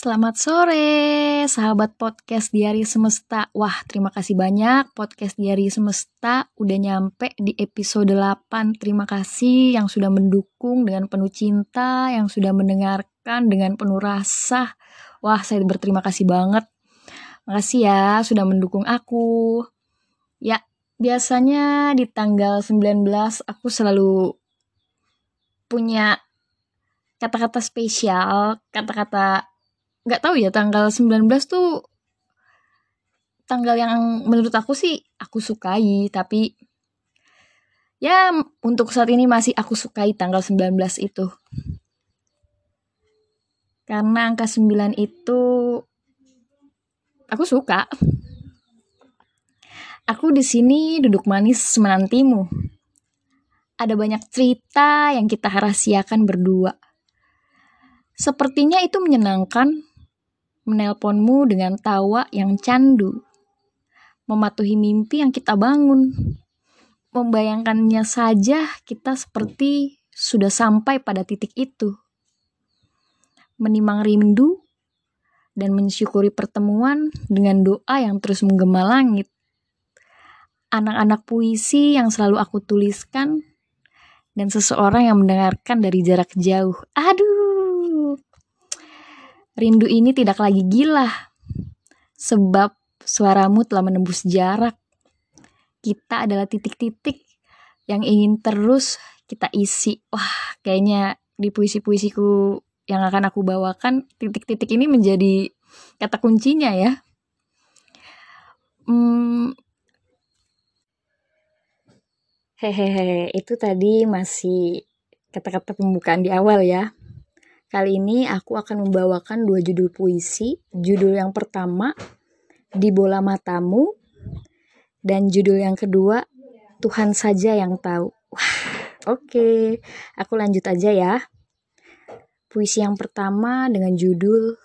Selamat sore, sahabat podcast Diari Semesta. Wah, terima kasih banyak podcast Diari Semesta udah nyampe di episode 8. Terima kasih yang sudah mendukung dengan penuh cinta, yang sudah mendengarkan dengan penuh rasa. Wah, saya berterima kasih banget. Makasih ya sudah mendukung aku. Ya, biasanya di tanggal 19 aku selalu punya kata-kata spesial, kata-kata nggak tahu ya tanggal 19 tuh tanggal yang menurut aku sih aku sukai tapi ya untuk saat ini masih aku sukai tanggal 19 itu. Karena angka 9 itu aku suka. Aku di sini duduk manis menantimu. Ada banyak cerita yang kita rahasiakan berdua. Sepertinya itu menyenangkan menelponmu dengan tawa yang candu, mematuhi mimpi yang kita bangun. Membayangkannya saja kita seperti sudah sampai pada titik itu. Menimang rindu dan mensyukuri pertemuan dengan doa yang terus menggema langit. Anak-anak puisi yang selalu aku tuliskan dan seseorang yang mendengarkan dari jarak jauh. Aduh, Rindu ini tidak lagi gila, sebab suaramu telah menembus jarak. Kita adalah titik-titik yang ingin terus kita isi. Wah, kayaknya di puisi-puisiku yang akan aku bawakan, titik-titik ini menjadi kata kuncinya ya. Hmm, hehehe, itu tadi masih kata-kata pembukaan di awal ya. Kali ini aku akan membawakan dua judul puisi. Judul yang pertama, Di Bola Matamu, dan judul yang kedua, Tuhan saja yang tahu. Oke. Okay. Aku lanjut aja ya. Puisi yang pertama dengan judul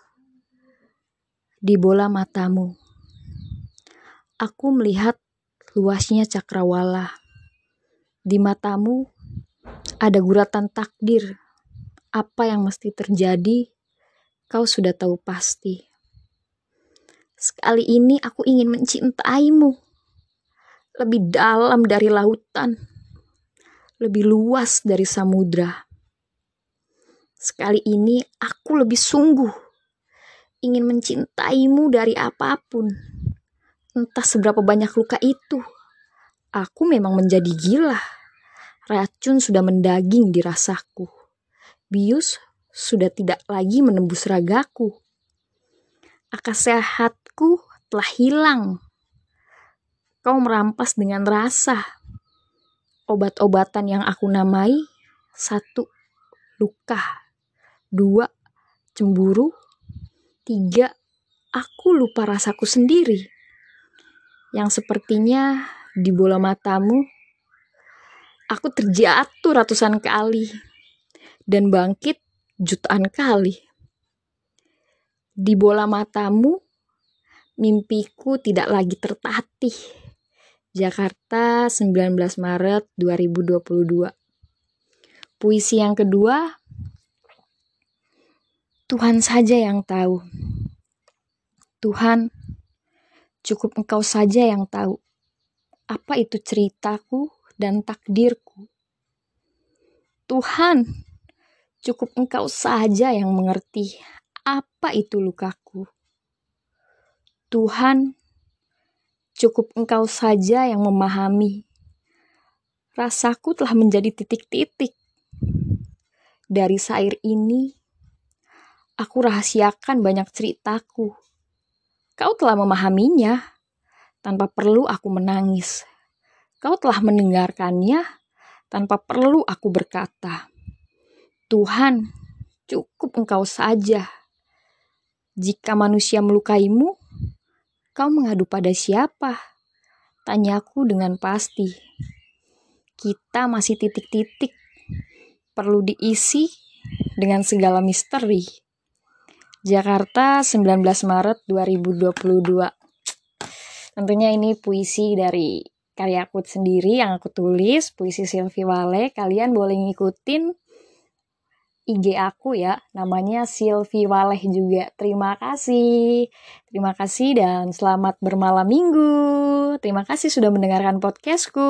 Di Bola Matamu. Aku melihat luasnya cakrawala. Di matamu ada guratan takdir apa yang mesti terjadi, kau sudah tahu pasti. Sekali ini aku ingin mencintaimu lebih dalam dari lautan, lebih luas dari samudra. Sekali ini aku lebih sungguh ingin mencintaimu dari apa pun. Entah seberapa banyak luka itu. Aku memang menjadi gila. Racun sudah mendaging di rasaku bius sudah tidak lagi menembus ragaku. Akal sehatku telah hilang. Kau merampas dengan rasa. Obat-obatan yang aku namai, satu, luka. Dua, cemburu. Tiga, aku lupa rasaku sendiri. Yang sepertinya di bola matamu, aku terjatuh ratusan kali dan bangkit jutaan kali. Di bola matamu, mimpiku tidak lagi tertatih. Jakarta 19 Maret 2022 Puisi yang kedua Tuhan saja yang tahu Tuhan cukup engkau saja yang tahu apa itu ceritaku dan takdirku Tuhan Cukup engkau saja yang mengerti apa itu lukaku. Tuhan, cukup engkau saja yang memahami. Rasaku telah menjadi titik-titik. Dari sair ini, aku rahasiakan banyak ceritaku. Kau telah memahaminya tanpa perlu aku menangis. Kau telah mendengarkannya tanpa perlu aku berkata. Tuhan, cukup engkau saja. Jika manusia melukaimu, kau mengadu pada siapa? Tanyaku dengan pasti. Kita masih titik-titik, perlu diisi dengan segala misteri. Jakarta 19 Maret 2022 Tentunya ini puisi dari karyaku sendiri yang aku tulis, puisi Sylvie Wale. Kalian boleh ngikutin IG aku ya, namanya Silvi Waleh juga. Terima kasih. Terima kasih dan selamat bermalam minggu. Terima kasih sudah mendengarkan podcastku.